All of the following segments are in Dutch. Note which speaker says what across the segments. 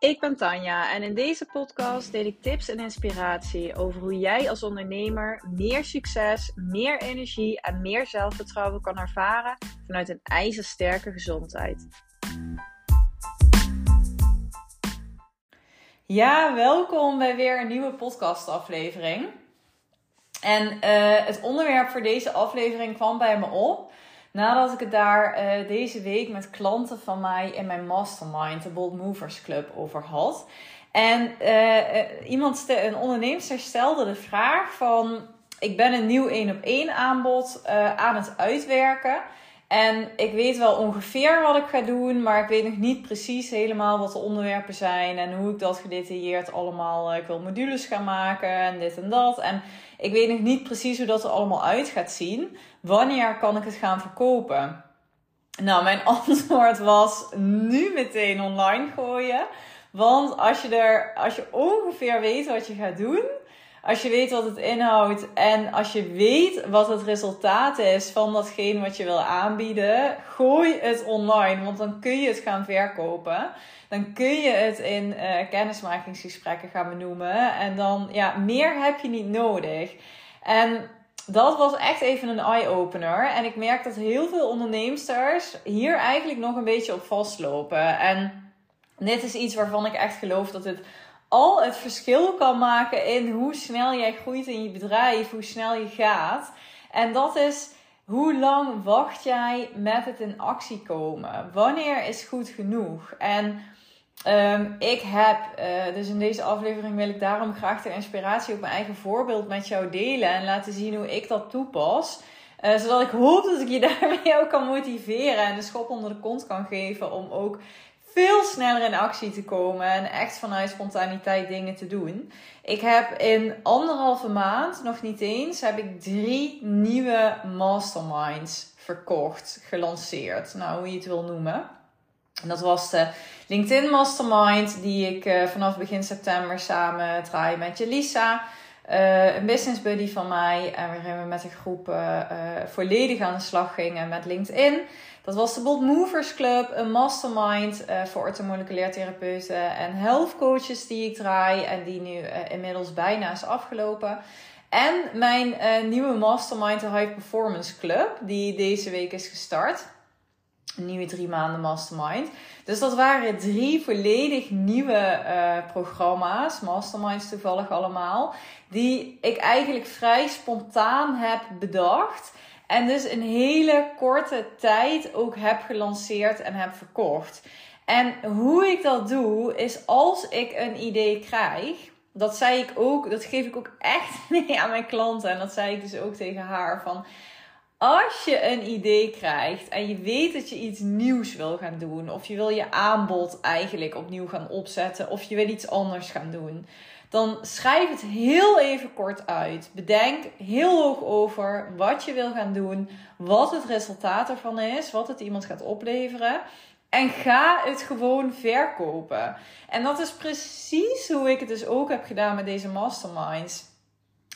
Speaker 1: Ik ben Tanja en in deze podcast deel ik tips en inspiratie over hoe jij als ondernemer meer succes, meer energie en meer zelfvertrouwen kan ervaren vanuit een ijzersterke gezondheid. Ja, welkom bij weer een nieuwe podcastaflevering. En uh, het onderwerp voor deze aflevering kwam bij me op nadat ik het daar uh, deze week met klanten van mij in mijn mastermind, de Bold Movers Club, over had. En uh, iemand, een onderneemster, stelde de vraag van... Ik ben een nieuw 1 op 1 aanbod aan het uitwerken. En ik weet wel ongeveer wat ik ga doen, maar ik weet nog niet precies helemaal wat de onderwerpen zijn en hoe ik dat gedetailleerd allemaal. Ik wil modules gaan maken en dit en dat. En ik weet nog niet precies hoe dat er allemaal uit gaat zien. Wanneer kan ik het gaan verkopen? Nou, mijn antwoord was nu meteen online gooien. Want als je, er, als je ongeveer weet wat je gaat doen, als je weet wat het inhoudt en als je weet wat het resultaat is van datgene wat je wil aanbieden, gooi het online. Want dan kun je het gaan verkopen. Dan kun je het in uh, kennismakingsgesprekken gaan benoemen. En dan, ja, meer heb je niet nodig. En dat was echt even een eye-opener. En ik merk dat heel veel onderneemsters hier eigenlijk nog een beetje op vastlopen. En dit is iets waarvan ik echt geloof dat het al het verschil kan maken in hoe snel jij groeit in je bedrijf, hoe snel je gaat. En dat is hoe lang wacht jij met het in actie komen? Wanneer is goed genoeg? En um, ik heb, uh, dus in deze aflevering wil ik daarom graag de inspiratie op mijn eigen voorbeeld met jou delen en laten zien hoe ik dat toepas. Uh, zodat ik hoop dat ik je daarmee ook kan motiveren en de schop onder de kont kan geven om ook veel sneller in actie te komen en echt vanuit spontaniteit dingen te doen. Ik heb in anderhalve maand, nog niet eens, heb ik drie nieuwe masterminds verkocht, gelanceerd. Nou, hoe je het wil noemen. En dat was de LinkedIn Mastermind, die ik uh, vanaf begin september samen draai met Jelisa. Uh, een business buddy van mij. En waarin we met een groep uh, volledig aan de slag gingen met LinkedIn. Dat was de Bold Movers Club, een mastermind voor orthomoleculair therapeuten en health coaches die ik draai en die nu inmiddels bijna is afgelopen. En mijn nieuwe mastermind, de High Performance Club, die deze week is gestart. Een nieuwe drie maanden mastermind. Dus dat waren drie volledig nieuwe programma's, masterminds toevallig allemaal, die ik eigenlijk vrij spontaan heb bedacht. En dus een hele korte tijd ook heb gelanceerd en heb verkocht. En hoe ik dat doe, is als ik een idee krijg. Dat zei ik ook, dat geef ik ook echt mee aan mijn klanten. En dat zei ik dus ook tegen haar van. Als je een idee krijgt en je weet dat je iets nieuws wil gaan doen, of je wil je aanbod eigenlijk opnieuw gaan opzetten, of je wil iets anders gaan doen, dan schrijf het heel even kort uit. Bedenk heel hoog over wat je wil gaan doen, wat het resultaat ervan is, wat het iemand gaat opleveren. En ga het gewoon verkopen. En dat is precies hoe ik het dus ook heb gedaan met deze masterminds.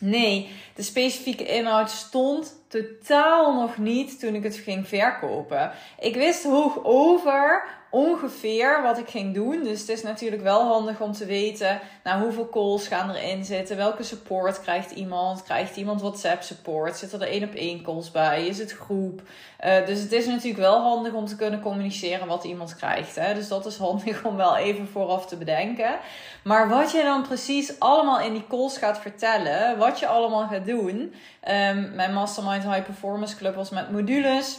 Speaker 1: Nee, de specifieke inhoud stond totaal nog niet toen ik het ging verkopen. Ik wist hoog over ongeveer wat ik ging doen. Dus het is natuurlijk wel handig om te weten nou, hoeveel calls gaan erin zitten. Welke support krijgt iemand? Krijgt iemand WhatsApp support? Zitten er één op één calls bij? Is het groep? Uh, dus het is natuurlijk wel handig om te kunnen communiceren wat iemand krijgt. Hè? Dus dat is handig om wel even vooraf te bedenken. Maar wat je dan precies allemaal in die calls gaat vertellen, wat je allemaal gaat doen. Um, mijn Mastermind High Performance Club was met modules.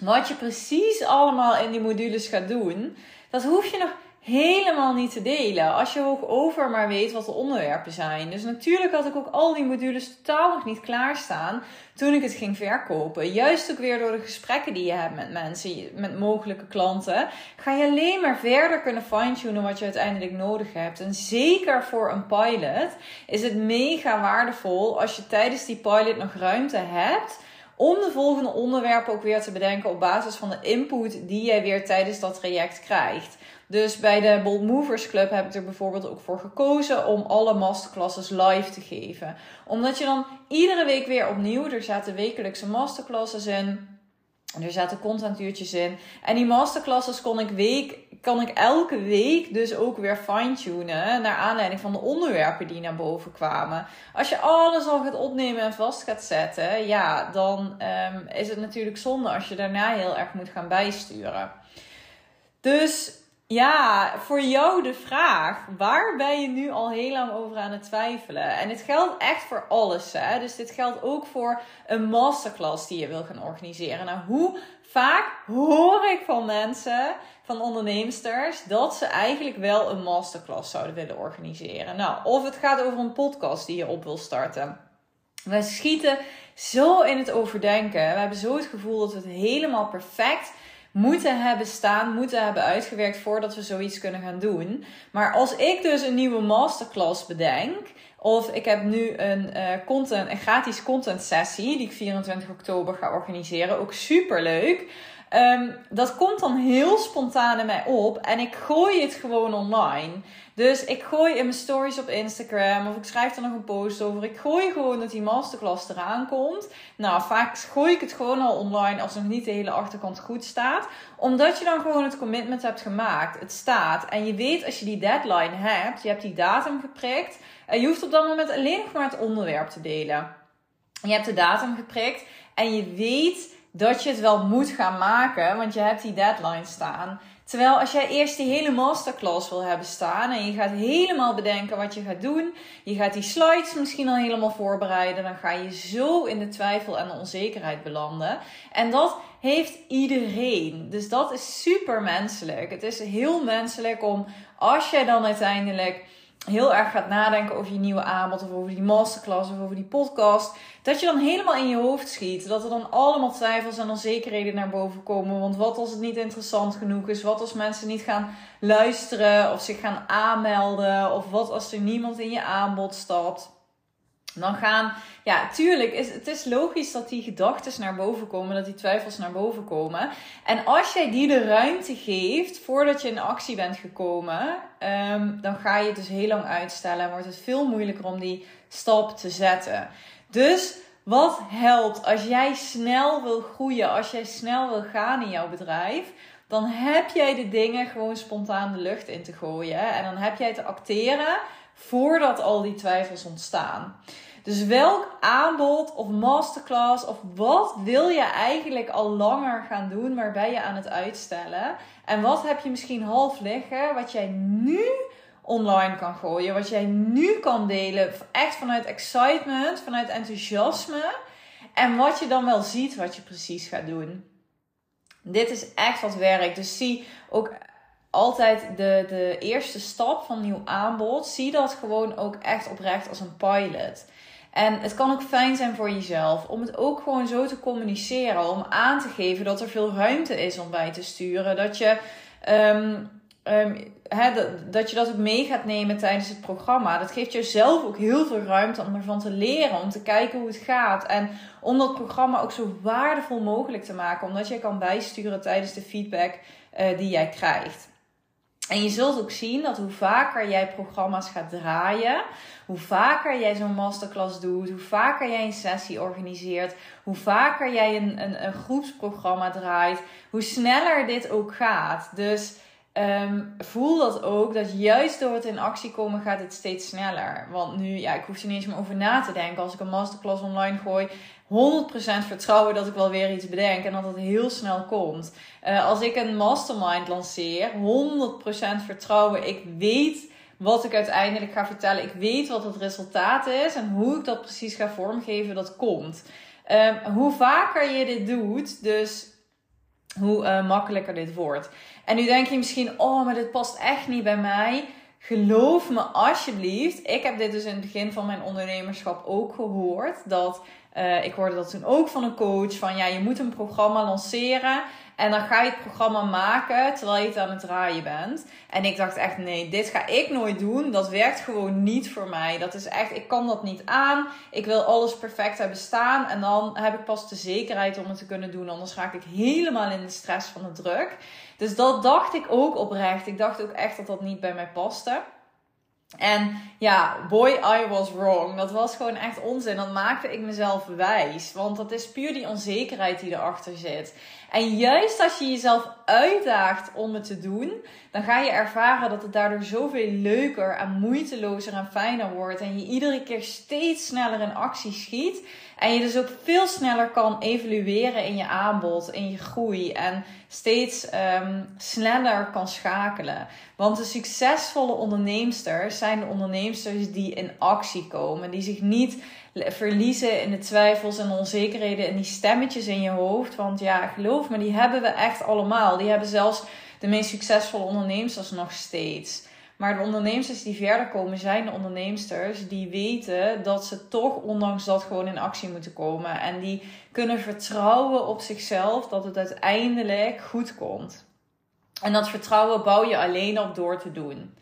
Speaker 1: Wat je precies allemaal in die modules gaat doen, dat hoef je nog helemaal niet te delen. Als je ook over maar weet wat de onderwerpen zijn. Dus natuurlijk had ik ook al die modules totaal nog niet klaarstaan toen ik het ging verkopen. Juist ook weer door de gesprekken die je hebt met mensen, met mogelijke klanten, ga je alleen maar verder kunnen fine-tunen wat je uiteindelijk nodig hebt. En zeker voor een pilot is het mega waardevol als je tijdens die pilot nog ruimte hebt om de volgende onderwerpen ook weer te bedenken op basis van de input die jij weer tijdens dat traject krijgt. Dus bij de Bold Movers Club heb ik er bijvoorbeeld ook voor gekozen om alle masterclasses live te geven. Omdat je dan iedere week weer opnieuw, er zaten wekelijkse masterclasses in. Er zaten contentuurtjes in. En die masterclasses kon ik week, kan ik elke week dus ook weer fine-tunen naar aanleiding van de onderwerpen die naar boven kwamen. Als je alles al gaat opnemen en vast gaat zetten, ja, dan um, is het natuurlijk zonde als je daarna heel erg moet gaan bijsturen. Dus ja, voor jou de vraag: waar ben je nu al heel lang over aan het twijfelen? En dit geldt echt voor alles. Hè? Dus dit geldt ook voor een masterclass die je wil gaan organiseren. Nou, hoe vaak hoor ik van mensen, van onderneemsters, dat ze eigenlijk wel een masterclass zouden willen organiseren? Nou, of het gaat over een podcast die je op wil starten. We schieten zo in het overdenken. We hebben zo het gevoel dat we het helemaal perfect moeten hebben staan, moeten hebben uitgewerkt voordat we zoiets kunnen gaan doen. Maar als ik dus een nieuwe masterclass bedenk, of ik heb nu een, uh, content, een gratis content sessie die ik 24 oktober ga organiseren, ook super leuk. Um, dat komt dan heel spontaan in mij op en ik gooi het gewoon online. Dus ik gooi in mijn stories op Instagram of ik schrijf er nog een post over. Ik gooi gewoon dat die masterclass eraan komt. Nou, vaak gooi ik het gewoon al online als nog niet de hele achterkant goed staat. Omdat je dan gewoon het commitment hebt gemaakt. Het staat. En je weet als je die deadline hebt, je hebt die datum geprikt. En je hoeft op dat moment alleen nog maar het onderwerp te delen. Je hebt de datum geprikt en je weet dat je het wel moet gaan maken, want je hebt die deadline staan. Terwijl als jij eerst die hele masterclass wil hebben staan en je gaat helemaal bedenken wat je gaat doen, je gaat die slides misschien al helemaal voorbereiden, dan ga je zo in de twijfel en de onzekerheid belanden. En dat heeft iedereen. Dus dat is super menselijk. Het is heel menselijk om als jij dan uiteindelijk heel erg gaat nadenken over je nieuwe aanbod of over die masterclass of over die podcast, dat je dan helemaal in je hoofd schiet. Dat er dan allemaal twijfels en onzekerheden naar boven komen. Want wat als het niet interessant genoeg is? Wat als mensen niet gaan luisteren of zich gaan aanmelden? Of wat als er niemand in je aanbod stapt? Dan gaan, ja, tuurlijk, is, het is logisch dat die gedachten naar boven komen, dat die twijfels naar boven komen. En als jij die de ruimte geeft voordat je in actie bent gekomen, um, dan ga je het dus heel lang uitstellen en wordt het veel moeilijker om die stap te zetten. Dus wat helpt als jij snel wil groeien, als jij snel wil gaan in jouw bedrijf? Dan heb jij de dingen gewoon spontaan de lucht in te gooien. En dan heb jij te acteren voordat al die twijfels ontstaan. Dus welk aanbod of masterclass of wat wil je eigenlijk al langer gaan doen, maar ben je aan het uitstellen? En wat heb je misschien half liggen, wat jij nu online kan gooien, wat jij nu kan delen, echt vanuit excitement, vanuit enthousiasme. En wat je dan wel ziet wat je precies gaat doen. Dit is echt wat werk. Dus zie ook altijd de, de eerste stap van nieuw aanbod. Zie dat gewoon ook echt oprecht als een pilot. En het kan ook fijn zijn voor jezelf om het ook gewoon zo te communiceren. Om aan te geven dat er veel ruimte is om bij te sturen. Dat je, um, dat, dat, je dat ook mee gaat nemen tijdens het programma. Dat geeft jezelf ook heel veel ruimte om ervan te leren. Om te kijken hoe het gaat. En om dat programma ook zo waardevol mogelijk te maken. Omdat je kan bijsturen tijdens de feedback uh, die jij krijgt. En je zult ook zien dat hoe vaker jij programma's gaat draaien, hoe vaker jij zo'n masterclass doet, hoe vaker jij een sessie organiseert, hoe vaker jij een, een, een groepsprogramma draait, hoe sneller dit ook gaat. Dus um, voel dat ook, dat juist door het in actie komen gaat het steeds sneller. Want nu, ja, ik hoef er niet eens meer over na te denken. Als ik een masterclass online gooi, 100% vertrouwen dat ik wel weer iets bedenk en dat het heel snel komt. Uh, als ik een mastermind lanceer, 100% vertrouwen. Ik weet wat ik uiteindelijk ga vertellen. Ik weet wat het resultaat is en hoe ik dat precies ga vormgeven, dat komt. Um, hoe vaker je dit doet, dus hoe uh, makkelijker dit wordt. En nu denk je misschien, oh, maar dit past echt niet bij mij. Geloof me alsjeblieft. Ik heb dit dus in het begin van mijn ondernemerschap ook gehoord. Dat uh, ik hoorde dat toen ook van een coach. Van ja, je moet een programma lanceren. En dan ga je het programma maken terwijl je het aan het draaien bent. En ik dacht echt, nee, dit ga ik nooit doen. Dat werkt gewoon niet voor mij. Dat is echt, ik kan dat niet aan. Ik wil alles perfect hebben staan. En dan heb ik pas de zekerheid om het te kunnen doen. Anders raak ik helemaal in de stress van de druk. Dus dat dacht ik ook oprecht. Ik dacht ook echt dat dat niet bij mij paste. En ja, boy, I was wrong. Dat was gewoon echt onzin. Dat maakte ik mezelf wijs. Want dat is puur die onzekerheid die erachter zit. En juist als je jezelf uitdaagt om het te doen, dan ga je ervaren dat het daardoor zoveel leuker en moeitelozer en fijner wordt. En je iedere keer steeds sneller in actie schiet. En je dus ook veel sneller kan evalueren in je aanbod, in je groei. En steeds um, sneller kan schakelen. Want de succesvolle onderneemsters zijn de onderneemsters die in actie komen. Die zich niet verliezen in de twijfels en onzekerheden en die stemmetjes in je hoofd. Want ja, geloof me, die hebben we echt allemaal. Die hebben zelfs de meest succesvolle onderneemsters nog steeds. Maar de onderneemsters die verder komen zijn de onderneemsters die weten dat ze toch ondanks dat gewoon in actie moeten komen. En die kunnen vertrouwen op zichzelf dat het uiteindelijk goed komt. En dat vertrouwen bouw je alleen op door te doen.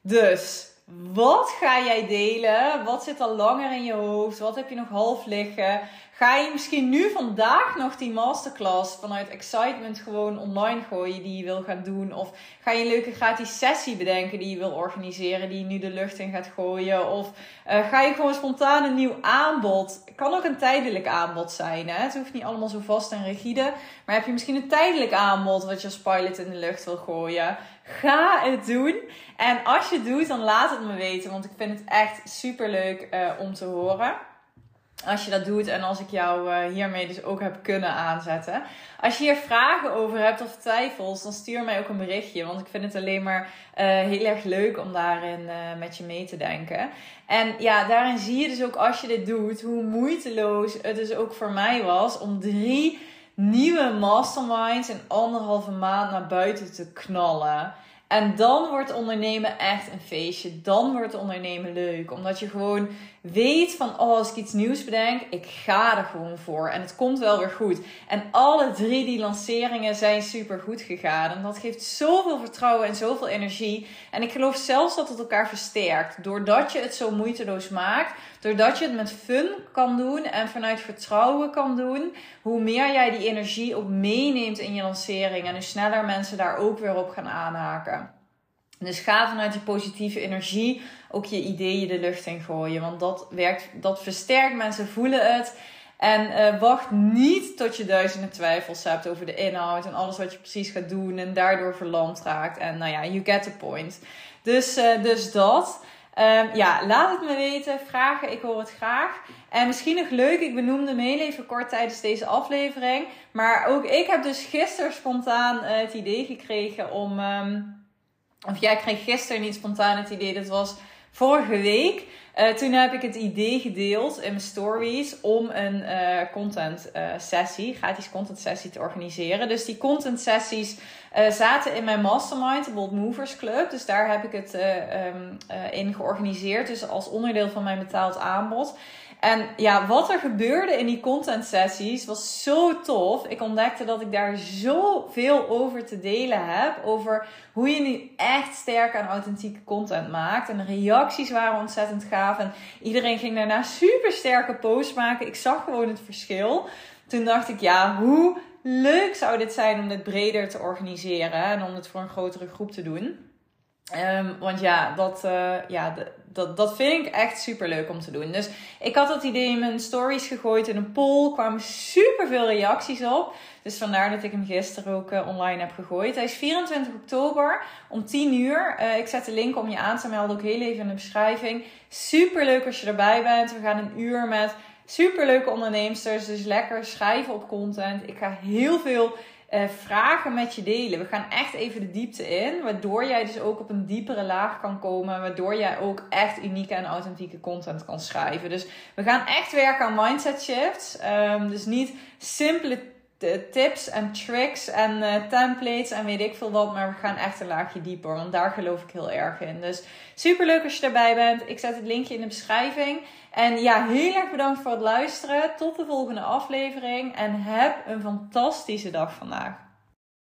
Speaker 1: Dus wat ga jij delen? Wat zit al langer in je hoofd? Wat heb je nog half liggen? Ga je misschien nu vandaag nog die masterclass vanuit excitement gewoon online gooien die je wil gaan doen? Of ga je een leuke gratis sessie bedenken die je wil organiseren, die je nu de lucht in gaat gooien? Of uh, ga je gewoon spontaan een nieuw aanbod? Kan ook een tijdelijk aanbod zijn. Hè? Het hoeft niet allemaal zo vast en rigide. Maar heb je misschien een tijdelijk aanbod wat je als pilot in de lucht wil gooien? Ga het doen. En als je het doet, dan laat het me weten. Want ik vind het echt super leuk uh, om te horen als je dat doet en als ik jou uh, hiermee dus ook heb kunnen aanzetten. Als je hier vragen over hebt of twijfels, dan stuur mij ook een berichtje. Want ik vind het alleen maar uh, heel erg leuk om daarin met je mee te denken. En ja, daarin zie je dus ook als je dit doet, hoe moeiteloos het dus ook voor mij was om drie nieuwe masterminds in anderhalve maand naar buiten te knallen. En dan wordt ondernemen echt een feestje. Dan wordt ondernemen leuk. Omdat je gewoon weet van, oh, als ik iets nieuws bedenk, ik ga er gewoon voor. En het komt wel weer goed. En alle drie die lanceringen zijn super goed gegaan. En dat geeft zoveel vertrouwen en zoveel energie. En ik geloof zelfs dat het elkaar versterkt. Doordat je het zo moeiteloos maakt. Doordat je het met fun kan doen en vanuit vertrouwen kan doen. Hoe meer jij die energie ook meeneemt in je lancering. En hoe sneller mensen daar ook weer op gaan aanhaken. Dus ga vanuit die positieve energie ook je ideeën de lucht in gooien. Want dat werkt, dat versterkt mensen, voelen het. En uh, wacht niet tot je duizenden twijfels hebt over de inhoud en alles wat je precies gaat doen. En daardoor verlamd raakt. En nou ja, you get the point. Dus, uh, dus dat. Um, ja, laat het me weten. Vragen, ik hoor het graag. En misschien nog leuk, ik benoemde heel even kort tijdens deze aflevering. Maar ook ik heb dus gisteren spontaan uh, het idee gekregen om. Um, of jij kreeg gisteren niet spontaan het idee, dat was vorige week. Uh, toen heb ik het idee gedeeld in mijn stories om een uh, content uh, sessie, gratis content sessie te organiseren. Dus die content sessies zaten in mijn mastermind, de Bold Movers Club. Dus daar heb ik het um, in georganiseerd, dus als onderdeel van mijn betaald aanbod. En ja, wat er gebeurde in die content sessies was zo tof. Ik ontdekte dat ik daar zoveel over te delen heb. Over hoe je nu echt sterk aan authentieke content maakt. En de reacties waren ontzettend gaaf. En iedereen ging daarna super sterke posts maken. Ik zag gewoon het verschil. Toen dacht ik, ja, hoe leuk zou dit zijn om dit breder te organiseren. En om het voor een grotere groep te doen. Um, want ja, dat, uh, ja dat, dat vind ik echt super leuk om te doen. Dus ik had dat idee in mijn stories gegooid in een poll. kwamen super veel reacties op. Dus vandaar dat ik hem gisteren ook uh, online heb gegooid. Hij is 24 oktober om 10 uur. Uh, ik zet de link om je aan te melden ook heel even in de beschrijving. Super leuk als je erbij bent. We gaan een uur met super leuke onderneemsters. Dus lekker schrijven op content. Ik ga heel veel uh, vragen met je delen. We gaan echt even de diepte in, waardoor jij dus ook op een diepere laag kan komen, waardoor jij ook echt unieke en authentieke content kan schrijven. Dus we gaan echt werken aan mindset shifts. Um, dus niet simpele tips en tricks en uh, templates en weet ik veel wat. Maar we gaan echt een laagje dieper. Want daar geloof ik heel erg in. Dus super leuk als je erbij bent. Ik zet het linkje in de beschrijving. En ja, heel erg bedankt voor het luisteren. Tot de volgende aflevering. En heb een fantastische dag vandaag.